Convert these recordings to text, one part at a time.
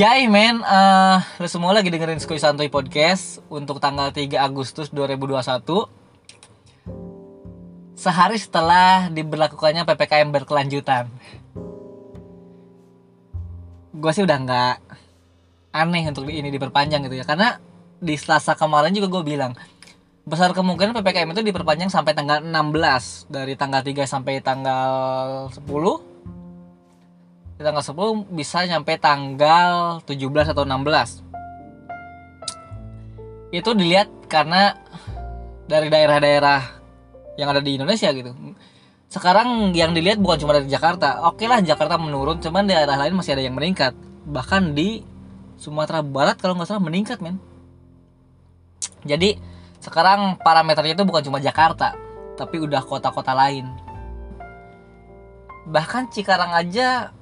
Yai men, eh lu semua lagi dengerin Skuy Santuy Podcast untuk tanggal 3 Agustus 2021 Sehari setelah diberlakukannya PPKM berkelanjutan. Gue sih udah nggak aneh untuk ini diperpanjang gitu ya Karena di Selasa kemarin juga gue bilang Besar kemungkinan PPKM itu diperpanjang sampai tanggal 16 Dari tanggal 3 sampai tanggal 10 di tanggal 10 bisa nyampe tanggal 17 atau 16 itu dilihat karena dari daerah-daerah yang ada di Indonesia gitu. Sekarang yang dilihat bukan cuma dari Jakarta. Oke lah Jakarta menurun cuman daerah lain masih ada yang meningkat. Bahkan di Sumatera Barat kalau nggak salah meningkat men. Jadi sekarang parameternya itu bukan cuma Jakarta tapi udah kota-kota lain. Bahkan Cikarang aja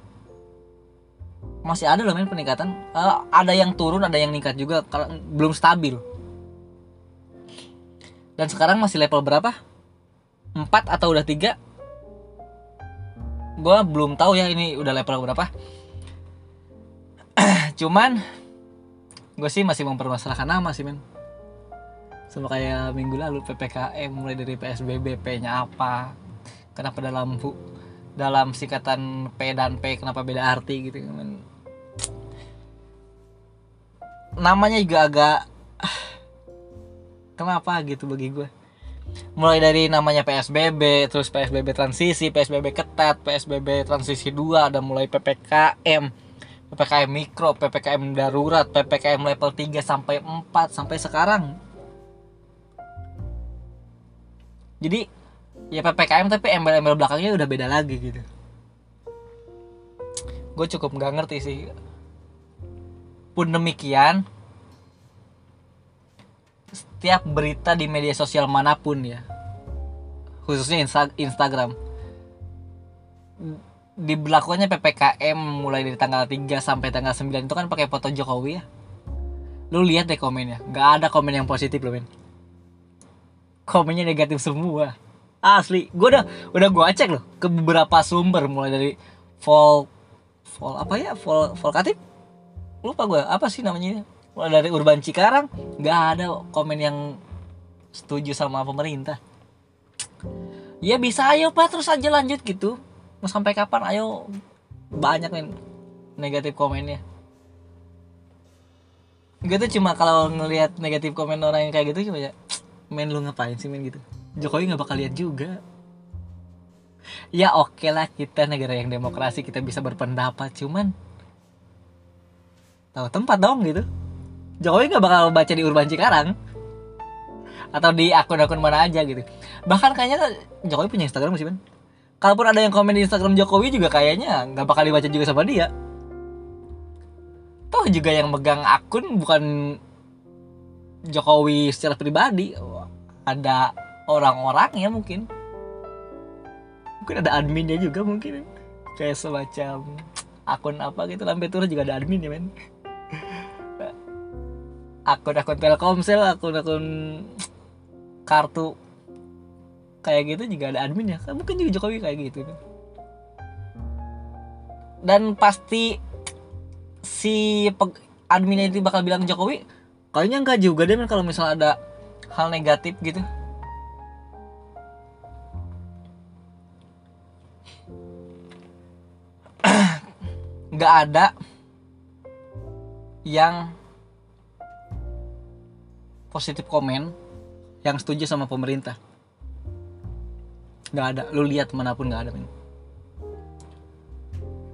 masih ada loh men peningkatan. Uh, ada yang turun ada yang meningkat juga. Kalau belum stabil. Dan sekarang masih level berapa? 4 atau udah tiga? Gue belum tahu ya ini udah level berapa. Cuman gue sih masih mempermasalahkan nama sih men. Sama kayak minggu lalu ppkm mulai dari psbb p nya apa? Kenapa dalam dalam singkatan P dan P kenapa beda arti gitu men. Namanya juga agak kenapa gitu bagi gue mulai dari namanya PSBB terus PSBB transisi PSBB ketat PSBB transisi 2 ada mulai PPKM PPKM mikro PPKM darurat PPKM level 3 sampai 4 sampai sekarang. Jadi ya PPKM tapi embel-embel belakangnya udah beda lagi gitu. Gue cukup nggak ngerti sih. Pun demikian setiap berita di media sosial mana pun ya khususnya Insta Instagram diberlakukannya PPKM mulai dari tanggal 3 sampai tanggal 9 itu kan pakai foto Jokowi ya. Lu lihat deh komennya. Nggak ada komen yang positif loh men. Komennya negatif semua asli. Gue udah udah gue cek loh ke beberapa sumber mulai dari vol vol apa ya? Vol volkatif lupa gue apa sih namanya mulai dari Urban Cikarang nggak ada komen yang setuju sama pemerintah. Ya bisa ayo pak terus aja lanjut gitu. Mau sampai kapan? Ayo. Banyak nih negatif komennya. Gue tuh cuma kalau ngelihat negatif komen orang yang kayak gitu cuma ya main lu ngapain sih main gitu Jokowi nggak bakal lihat juga. Ya oke okay lah kita negara yang demokrasi kita bisa berpendapat cuman tahu tempat dong gitu. Jokowi nggak bakal baca di Urban Cikarang atau di akun-akun mana aja gitu. Bahkan kayaknya Jokowi punya Instagram sih kan kalaupun ada yang komen di Instagram Jokowi juga kayaknya nggak bakal dibaca juga sama dia. Toh juga yang megang akun bukan Jokowi secara pribadi. Ada orang-orang ya mungkin mungkin ada adminnya juga mungkin kayak semacam akun apa gitu lambe turun juga ada admin ya men akun-akun Telkomsel, akun-akun kartu kayak gitu juga ada admin ya. Kan mungkin juga Jokowi kayak gitu. Dan pasti si adminnya itu bakal bilang Jokowi kayaknya enggak juga deh men kalau misalnya ada hal negatif gitu. Nggak ada yang positif komen yang setuju sama pemerintah. Nggak ada. Lu lihat mana pun nggak ada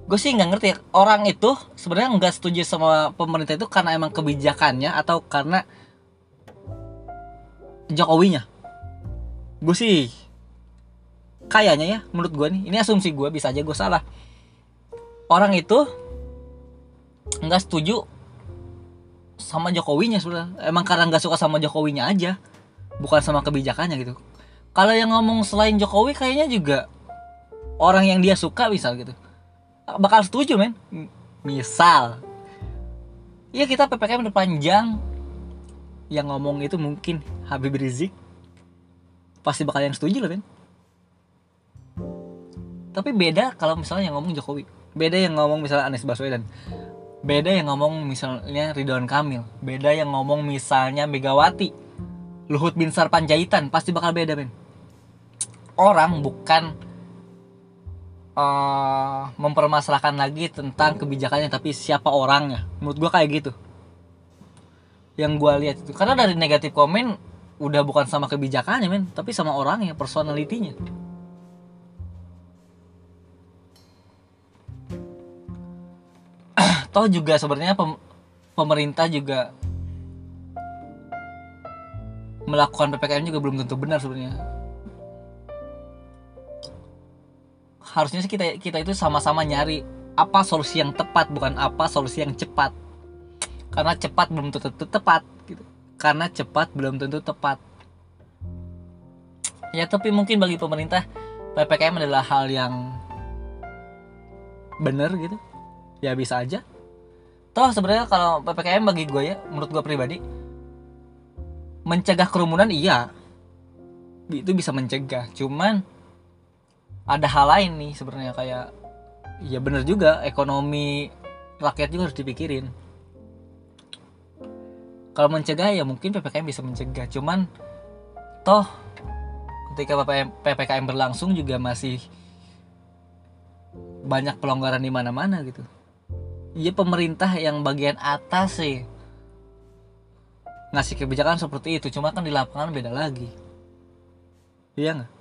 gue sih nggak ngerti orang itu sebenarnya nggak setuju sama pemerintah itu karena emang kebijakannya atau karena Jokowinya. Gue sih kayaknya ya menurut gue nih ini asumsi gue bisa aja gue salah orang itu nggak setuju sama Jokowinya sudah emang karena nggak suka sama Jokowinya aja bukan sama kebijakannya gitu. Kalau yang ngomong selain Jokowi kayaknya juga orang yang dia suka misal gitu. Bakal setuju men. Misal. Ya kita ppkm udah panjang. Yang ngomong itu mungkin Habib Rizik. Pasti bakal yang setuju loh men. Tapi beda kalau misalnya yang ngomong Jokowi beda yang ngomong misalnya Anies Baswedan. Beda yang ngomong misalnya Ridwan Kamil. Beda yang ngomong misalnya Megawati. Luhut Binsar Panjaitan pasti bakal beda men orang bukan uh, mempermasalahkan lagi tentang kebijakannya tapi siapa orangnya. Menurut gua kayak gitu. Yang gua lihat itu. Karena dari negatif komen udah bukan sama kebijakannya men tapi sama orangnya personalitinya toh juga sebenarnya pem pemerintah juga melakukan ppkm juga belum tentu benar sebenarnya. Harusnya sih kita kita itu sama-sama nyari apa solusi yang tepat bukan apa solusi yang cepat. Karena cepat belum tentu tepat gitu. Karena cepat belum tentu tepat. Ya tapi mungkin bagi pemerintah ppkm adalah hal yang benar gitu. Ya bisa aja toh sebenarnya kalau ppkm bagi gue ya menurut gue pribadi mencegah kerumunan iya. Itu bisa mencegah. Cuman ada hal lain nih sebenarnya kayak ya bener juga ekonomi rakyat juga harus dipikirin. Kalau mencegah ya mungkin ppkm bisa mencegah. Cuman toh ketika ppkm, ppkm berlangsung juga masih banyak pelonggaran di mana-mana gitu Iya pemerintah yang bagian atas sih. Ngasih kebijakan seperti itu cuma kan di lapangan beda lagi. Iya nggak?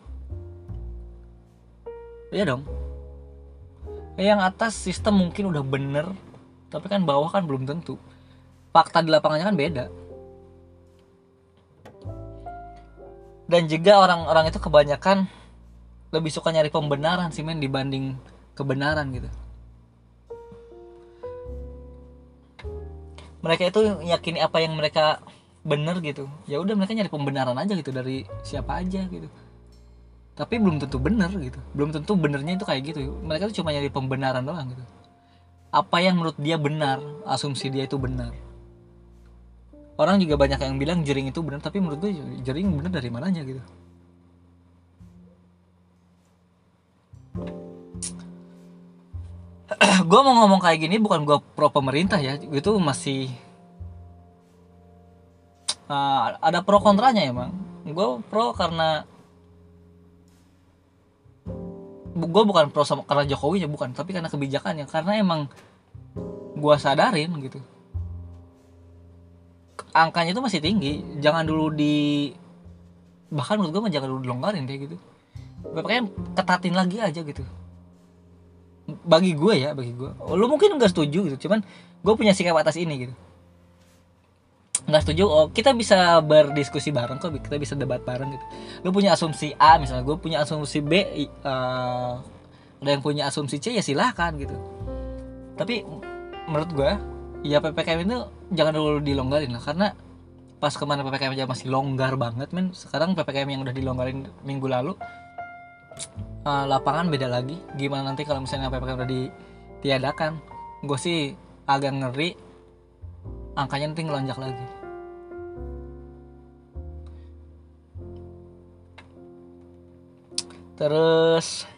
Iya dong. Yang atas sistem mungkin udah bener tapi kan bawah kan belum tentu. Fakta di lapangannya kan beda. Dan juga orang-orang itu kebanyakan lebih suka nyari pembenaran sih men dibanding kebenaran gitu mereka itu yakini apa yang mereka bener gitu. Ya udah mereka nyari pembenaran aja gitu dari siapa aja gitu. Tapi belum tentu bener gitu. Belum tentu benernya itu kayak gitu. Mereka tuh cuma nyari pembenaran doang gitu. Apa yang menurut dia benar asumsi dia itu benar. Orang juga banyak yang bilang jering itu benar tapi menurut gue jering benar dari mananya gitu gue mau ngomong kayak gini bukan gue pro pemerintah ya itu masih uh, ada pro kontranya emang. Gue pro karena gue bukan pro sama karena Jokowi ya bukan tapi karena kebijakannya karena emang gue sadarin gitu. Angkanya itu masih tinggi jangan dulu di bahkan menurut gue jangan dulu dilonggarin deh gitu. Pokoknya ketatin lagi aja gitu bagi gue ya bagi gue. Lu mungkin nggak setuju gitu cuman gue punya sikap atas ini gitu. Nggak setuju oh kita bisa berdiskusi bareng kok kita bisa debat bareng gitu. Lu punya asumsi A misalnya gue punya asumsi B uh, ada yang punya asumsi C ya silahkan gitu. Tapi menurut gue ya ppkm itu jangan dulu dilonggarin lah karena pas ke mana ppkm aja masih longgar banget men. Sekarang ppkm yang udah dilonggarin minggu lalu uh, lapangan beda lagi. Gimana nanti kalau misalnya ppkm udah ditiadakan? Gue sih agak ngeri. Angkanya nanti ngelonjak lagi. Terus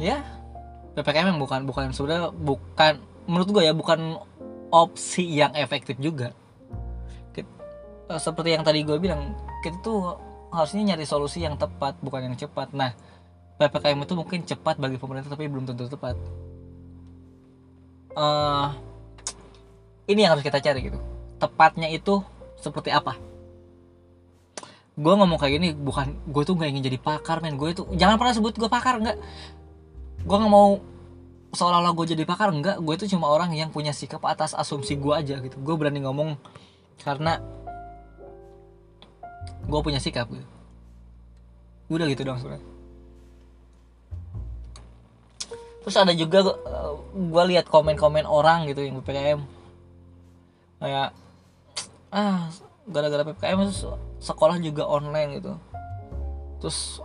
ya ppkm yang bukan bukan sebenarnya bukan menurut gue ya bukan opsi yang efektif juga. Eh, seperti yang tadi gue bilang kita tuh harusnya nyari solusi yang tepat bukan yang cepat. Nah ppkm itu mungkin cepat bagi pemerintah tapi belum tentu tepat. Uh, ini yang harus kita cari gitu. Tepatnya itu seperti apa? Gue ngomong kayak gini bukan gue tuh gak ingin jadi pakar men. Gue itu jangan pernah sebut gue pakar nggak. Gue nggak mau seolah-olah gue jadi pakar enggak gue itu cuma orang yang punya sikap atas asumsi gue aja gitu. Gue berani ngomong karena gue punya sikap. Gitu udah gitu dong sebenarnya. Terus ada juga gue uh, lihat komen-komen orang gitu yang ppkm kayak ah gara-gara ppkm sekolah juga online gitu. Terus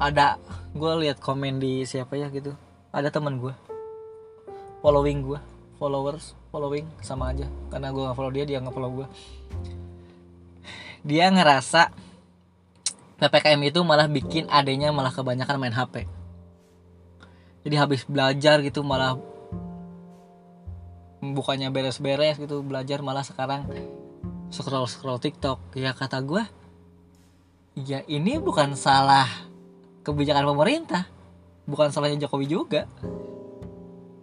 ada gue lihat komen di siapa ya gitu. Ada teman gue following gue followers following sama aja. Karena gue nggak follow dia dia nggak follow gue dia ngerasa PPKM itu malah bikin adanya malah kebanyakan main HP. jadi habis belajar gitu malah bukannya beres-beres gitu belajar malah sekarang scroll scroll TikTok. Ya kata gue ya ini bukan salah kebijakan pemerintah. Bukan salahnya Jokowi juga.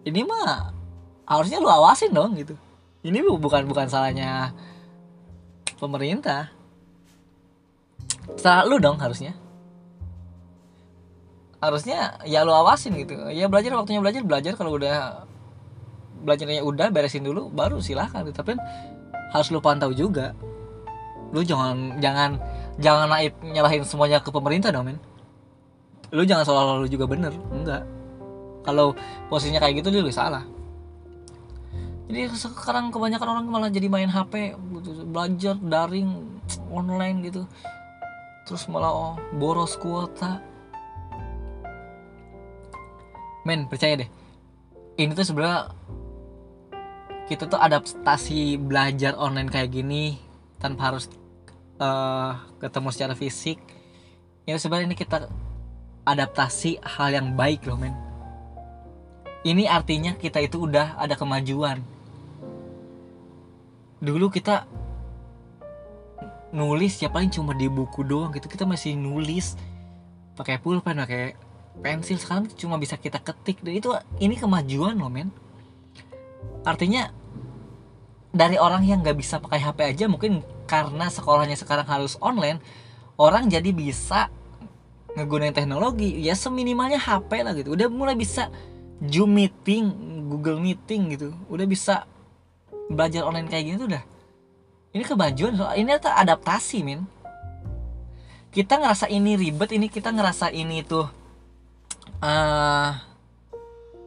Ini mah harusnya lu awasin dong gitu. Ini bukan bukan salahnya pemerintah salah lu dong harusnya. Harusnya ya lu awasin gitu. Ya belajar waktunya belajar belajar. Kalau udah belajarnya udah beresin dulu baru silahkan tapi kan harus lu pantau juga. Lu jangan jangan jangan naik nyalahin semuanya ke pemerintah dong men lu jangan seolah-olah lu juga bener. Enggak. Kalau posisinya kayak gitu lu salah. Jadi sekarang kebanyakan orang malah jadi main HP gitu, belajar daring online gitu terus malah oh, boros kuota. Men percaya deh. Ini tuh sebenarnya kita tuh adaptasi belajar online kayak gini tanpa harus uh, ketemu secara fisik. Ya sebenarnya ini kita adaptasi hal yang baik loh men. Ini artinya kita itu udah ada kemajuan. Dulu kita nulis ya paling cuma di buku doang gitu. Kita masih nulis pakai pulpen pakai pensil. Sekarang cuma bisa kita ketik. Dan itu ini kemajuan loh men. Artinya dari orang yang nggak bisa pakai HP aja mungkin karena sekolahnya sekarang harus online orang jadi bisa ngegunain teknologi. Ya seminimalnya HP lah gitu. Udah mulai bisa Zoom meeting Google meeting gitu. Udah bisa belajar online kayak gini tuh udah ini kemajuan soal ini adaptasi min. Kita ngerasa ini ribet ini kita ngerasa ini tuh uh,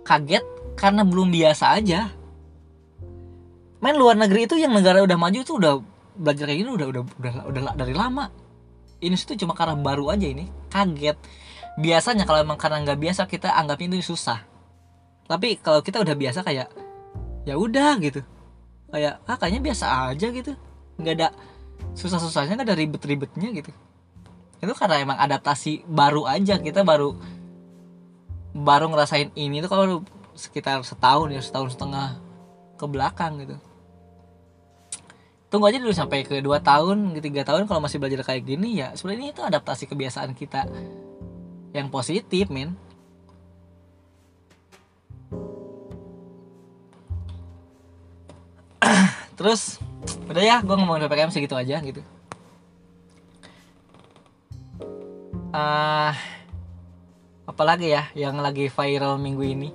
kaget karena belum biasa aja. Main luar negeri itu yang negara udah maju tuh udah belajar kayak gini udah udah udah udah, dari lama. Ini tuh cuma karena baru aja ini kaget. Biasanya kalau emang karena nggak biasa kita anggapnya itu susah. Tapi kalau kita udah biasa kayak ya udah gitu. Kayak ah kayaknya biasa aja gitu nggak ada susah-susahnya nggak ada ribet-ribetnya gitu. Itu karena emang adaptasi baru aja kita baru baru ngerasain ini tuh kalau sekitar setahun ya setahun setengah ke belakang gitu. Tunggu aja dulu sampai ke dua tahun ke tiga tahun kalau masih belajar kayak gini ya sebenarnya itu adaptasi kebiasaan kita yang positif men terus udah ya gue ngomongin ppkm segitu aja gitu. Ah uh, apalagi ya yang lagi viral minggu ini?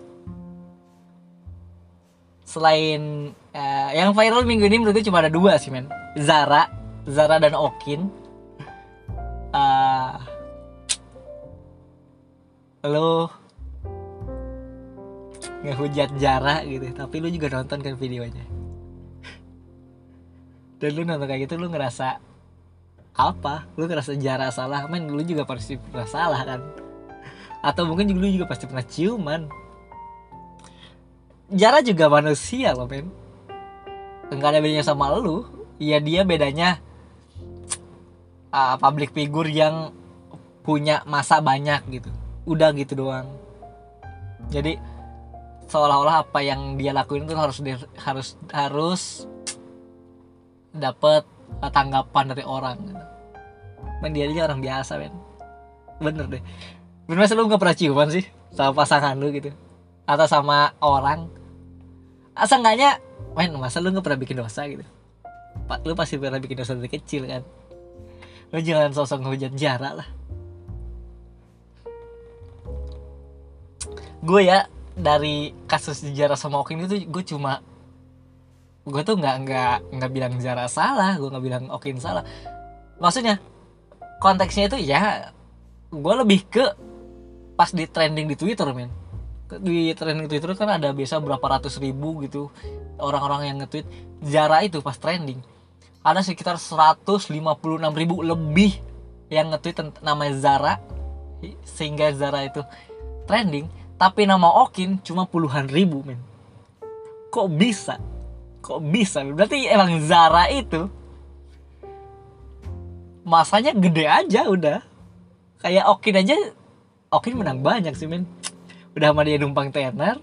Selain uh, yang viral minggu ini menurut cuma ada dua sih men. Zara Zara dan Okin. Uh, lo ngehujat Zara gitu. Tapi lu juga nonton kan videonya dan lu nonton kayak gitu lu ngerasa apa? Lu ngerasa Zara salah? Men lu juga pasti pernah salah kan? Atau mungkin lu juga pasti pernah ciuman. Jara juga manusia loh men. Enggak ada bedanya sama lu. Ya dia bedanya uh, Public figure yang Punya masa banyak gitu. Udah gitu doang. Jadi Seolah-olah apa yang dia lakuin itu harus harus harus dapat tanggapan dari orang. Men dia aja orang biasa men. Bener deh. Bener lu gak pernah ciuman sih Sama pasangan lu gitu? Atau sama orang? Asa enggaknya main masa lu nggak pernah bikin dosa gitu? Lu pasti pernah bikin dosa dari kecil kan? Lu jangan sosok ngehujat jarak lah. Gue ya dari kasus sejarah sama Okin itu gue cuma gue tuh nggak nggak nggak bilang Zara salah gue nggak bilang Okin salah. Maksudnya konteksnya itu ya gue lebih ke pas di trending di Twitter men. Di trending Twitter kan ada biasa berapa ratus ribu gitu orang-orang yang nge-tweet. Zara itu pas trending ada sekitar 156 ribu lebih yang nge-tweet nama Zara sehingga Zara itu trending tapi nama Okin cuma puluhan ribu men. Kok bisa kok bisa? Berarti emang Zara itu masanya gede aja udah. Kayak Okin aja Okin menang banyak sih men. Udah sama dia numpang tenar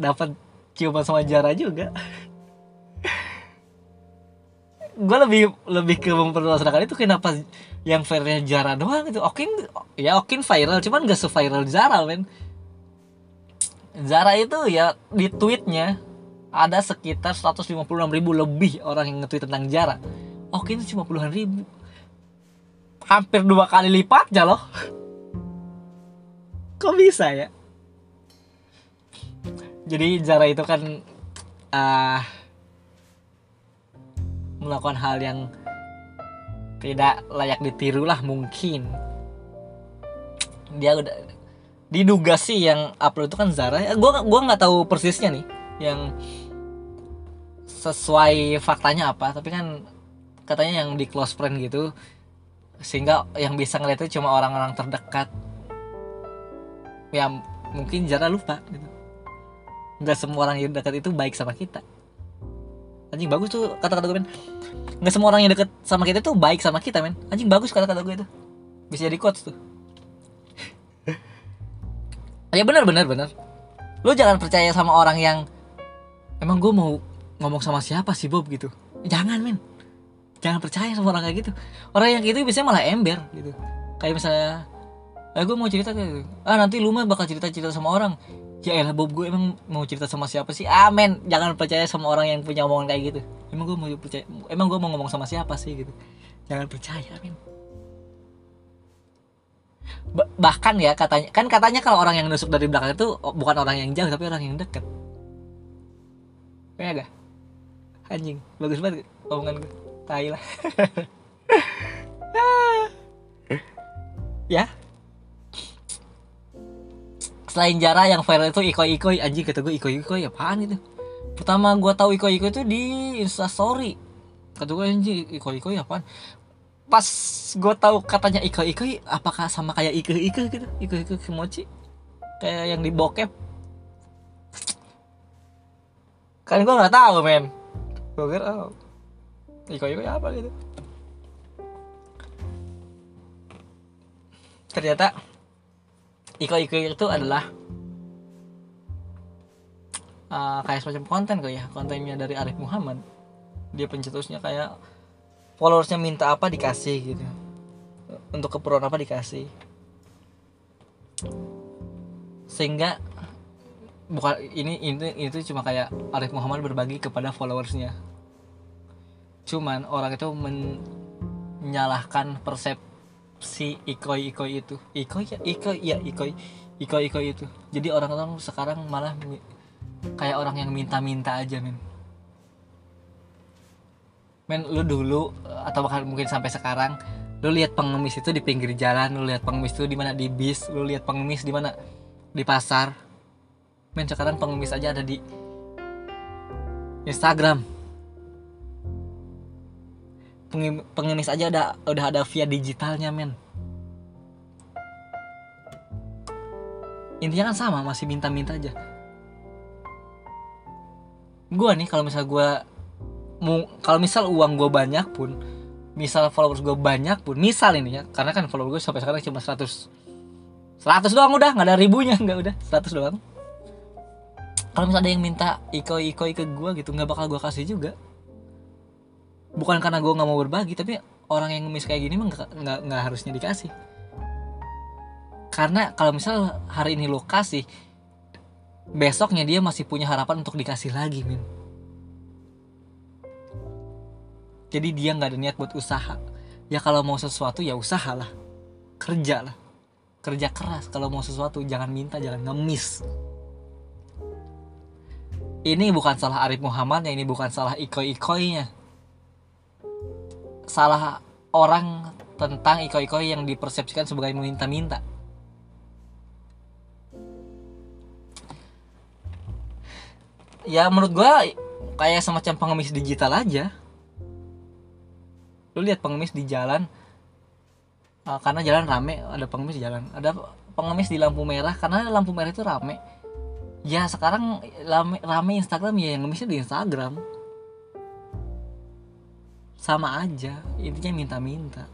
dapat ciuman sama Jara juga. Gue lebih lebih ke mempermasalahkan itu kenapa yang viralnya Jara doang itu. Okin ya Okin viral cuman gak se-viral Zara men. Zara itu ya di tweetnya ada sekitar 156 ribu lebih orang yang nge-tweet tentang Zara. Okin itu cuma puluhan ribu. Hampir dua kali lipatnya loh kok bisa ya? Jadi Zara itu kan uh, melakukan hal yang tidak layak ditiru lah mungkin. Dia udah diduga sih yang upload itu kan Zara. Ya gua gua nggak tahu persisnya nih. Yang sesuai faktanya apa tapi kan katanya yang di close friend gitu sehingga yang bisa ngeliat itu cuma orang-orang terdekat. Yang mungkin Zara lupa gitu. Nggak semua orang yang dekat itu baik sama kita. Anjing bagus tuh kata-kata gue men. Nggak semua orang yang deket sama kita tuh baik sama kita men. Anjing bagus kata-kata gue itu. Bisa jadi quotes tuh. Ya benar benar benar. Lu jangan percaya sama orang yang emang gue mau ngomong sama siapa sih Bob gitu. Jangan men jangan percaya sama orang kayak gitu. Orang yang gitu biasanya malah ember gitu. Kayak misalnya eh gue mau cerita kayak gitu. ah nanti lu mah bakal cerita cerita sama orang. Ya elah Bob gue emang mau cerita sama siapa sih? Amen jangan percaya sama orang yang punya omongan kayak gitu. Emang gue mau percaya emang gue mau ngomong sama siapa sih? gitu. Jangan percaya ba bahkan ya katanya kan katanya kalau orang yang nusuk dari belakang itu bukan orang yang jauh tapi orang yang dekat kayak gak anjing bagus banget omongan gue tai lah. Ya? Selain Jara yang viral itu Iko Iko. Anjing kata gue Iko Iko ya apaan itu? Pertama gue tahu Iko Iko itu di Instastory. Kata gue anjing Iko Iko ya apaan? Pas gue tahu katanya Iko Iko apakah sama kayak Iko Iko gitu? Iko Iko Kimochi? Kayak yang di bokep? Kan gue nggak tahu men gue kira oh, Iko Iko ya apa gitu. Ternyata Iko Iko itu adalah uh, kayak semacam konten kok ya kontennya dari Arif Muhammad. Dia pencetusnya kayak followersnya minta apa dikasih gitu. Untuk keperluan apa dikasih. Sehingga bukan ini ini itu cuma kayak Arif Muhammad berbagi kepada followersnya. Cuman orang itu menyalahkan persep si ikoi ikoi itu. Ikoi ya ikoi ya ikoi ikoi ikoi itu. Jadi orang-orang sekarang malah kayak orang yang minta-minta aja men men lu dulu atau bahkan mungkin sampai sekarang lu lihat pengemis itu di pinggir jalan lu lihat pengemis itu di mana di bis lu lihat pengemis di mana? Di pasar men sekarang pengemis aja ada di Instagram. Pengemis aja udah udah ada via digitalnya men. Intinya kan sama masih minta-minta aja. Gue nih kalau misal gue kalau misal uang gue banyak pun misal followers gue banyak pun misal ini ya karena kan followers gue sampai sekarang cuma 100 100 doang udah nggak ada ribunya nggak udah 100 doang kalau misal ada yang minta iko iko ke gue gitu nggak bakal gue kasih juga. Bukan karena gue nggak mau berbagi tapi orang yang ngemis kayak gini mah nggak nggak harusnya dikasih. Karena kalau misal hari ini lo kasih besoknya dia masih punya harapan untuk dikasih lagi min. Jadi dia nggak ada niat buat usaha. Ya kalau mau sesuatu ya usahalah. Kerja lah kerja keras. Kalau mau sesuatu jangan minta jangan ngemis ini bukan salah Arif Muhammad ya ini bukan salah ikoi-ikoinya salah orang tentang iko-iko yang dipersepsikan sebagai meminta-minta. Ya menurut gue kayak semacam pengemis digital aja. Lu lihat pengemis di jalan uh, karena jalan rame, ada pengemis di jalan. Ada pengemis di lampu merah karena lampu merah itu rame. Ya sekarang rame, rame Instagram ya yang ngemisnya di Instagram. Sama aja intinya minta-minta.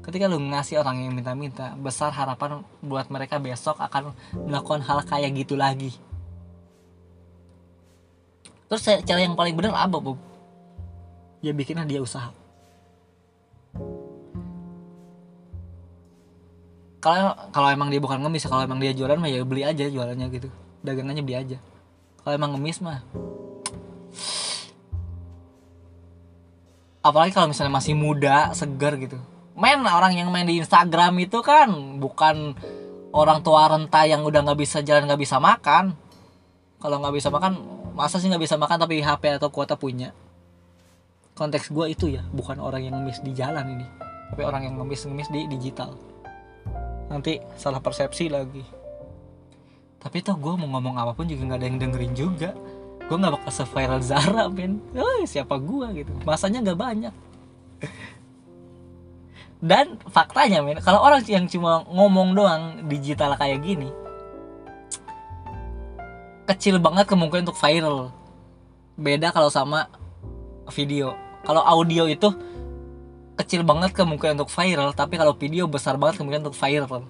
Ketika lu ngasih orang yang minta-minta besar harapan buat mereka besok akan melakukan hal kayak gitu lagi. Terus cara yang paling benar apa Bob? ya bikinlah dia usaha kalau kalau emang dia bukan ngemis kalau emang dia jualan mah ya beli aja jualannya gitu. Dagangannya beli aja. Kalau emang ngemis mah. Apalagi kalau misalnya masih muda segar gitu. Main orang yang main di Instagram itu kan bukan orang tua renta yang udah nggak bisa jalan nggak bisa makan. Kalau nggak bisa makan masa sih nggak bisa makan tapi HP atau kuota punya? Konteks gue itu ya bukan orang yang ngemis di jalan ini. Tapi orang yang ngemis ngemis di digital nanti salah persepsi lagi. Tapi toh gue mau ngomong apa pun juga nggak ada yang dengerin juga. Gue nggak bakal se-viral Zara men oh, siapa gue gitu. Masanya nggak banyak. Dan faktanya men kalau orang yang cuma ngomong doang digital kayak gini kecil banget kemungkinan untuk viral. Beda kalau sama video. Kalau audio itu kecil banget kemungkinan untuk viral tapi kalau video besar banget kemungkinan untuk viral.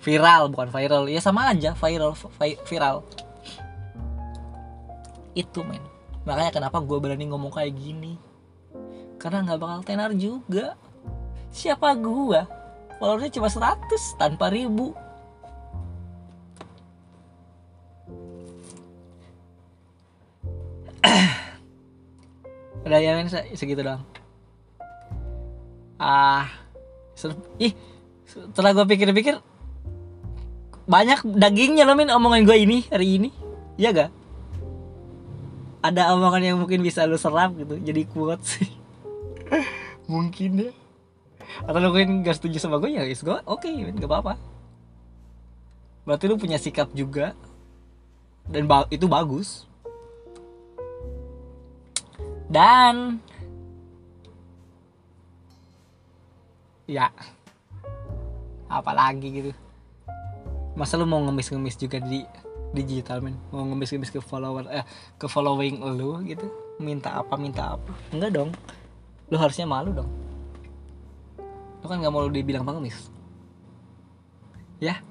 Viral bukan viral. Ya sama aja viral vi viral. Itu men. Makanya kenapa gue berani ngomong kayak gini. Karena nggak bakal tenar juga. Siapa gue followernya cuma 100 tanpa ribu. Udah ya men segitu doang ah ih setelah gue pikir-pikir banyak dagingnya loh min omongan gue ini hari ini. Iya gak ada omongan yang mungkin bisa lu serap gitu jadi kuat sih. Mungkin ya. Atau lu mungkin gak setuju sama gue ya is gue oke okay, gak apa-apa. Berarti lu punya sikap juga. Dan ba itu bagus. Dan ya. Apalagi gitu. Masa lu mau ngemis-ngemis juga di digital men? Mau ngemis-ngemis ke follower eh ke following lu gitu? Minta apa minta apa? Enggak dong. Lu harusnya malu dong. Lu kan nggak mau lu dibilang pengemis. Ya.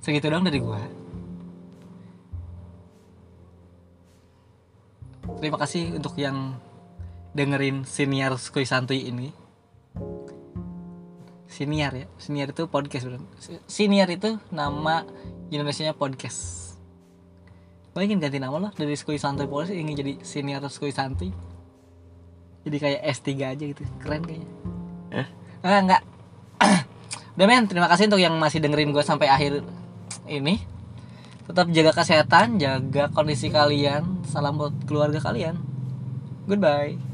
Segitu dong dari gua. Terima kasih untuk yang dengerin senior Skuy Santuy ini senior ya. Senior itu podcast bener. senior itu nama Indonesia nya podcast. Gue ingin ganti nama loh dari Skuy Santuy Polisi ingin jadi senior Skuy Santuy. Jadi kayak S3 aja gitu. Keren kayaknya. Eh? nah, enggak. Udah men terima kasih untuk yang masih dengerin gue sampai akhir ini. Tetap jaga kesehatan jaga kondisi kalian. Salam buat keluarga kalian. Goodbye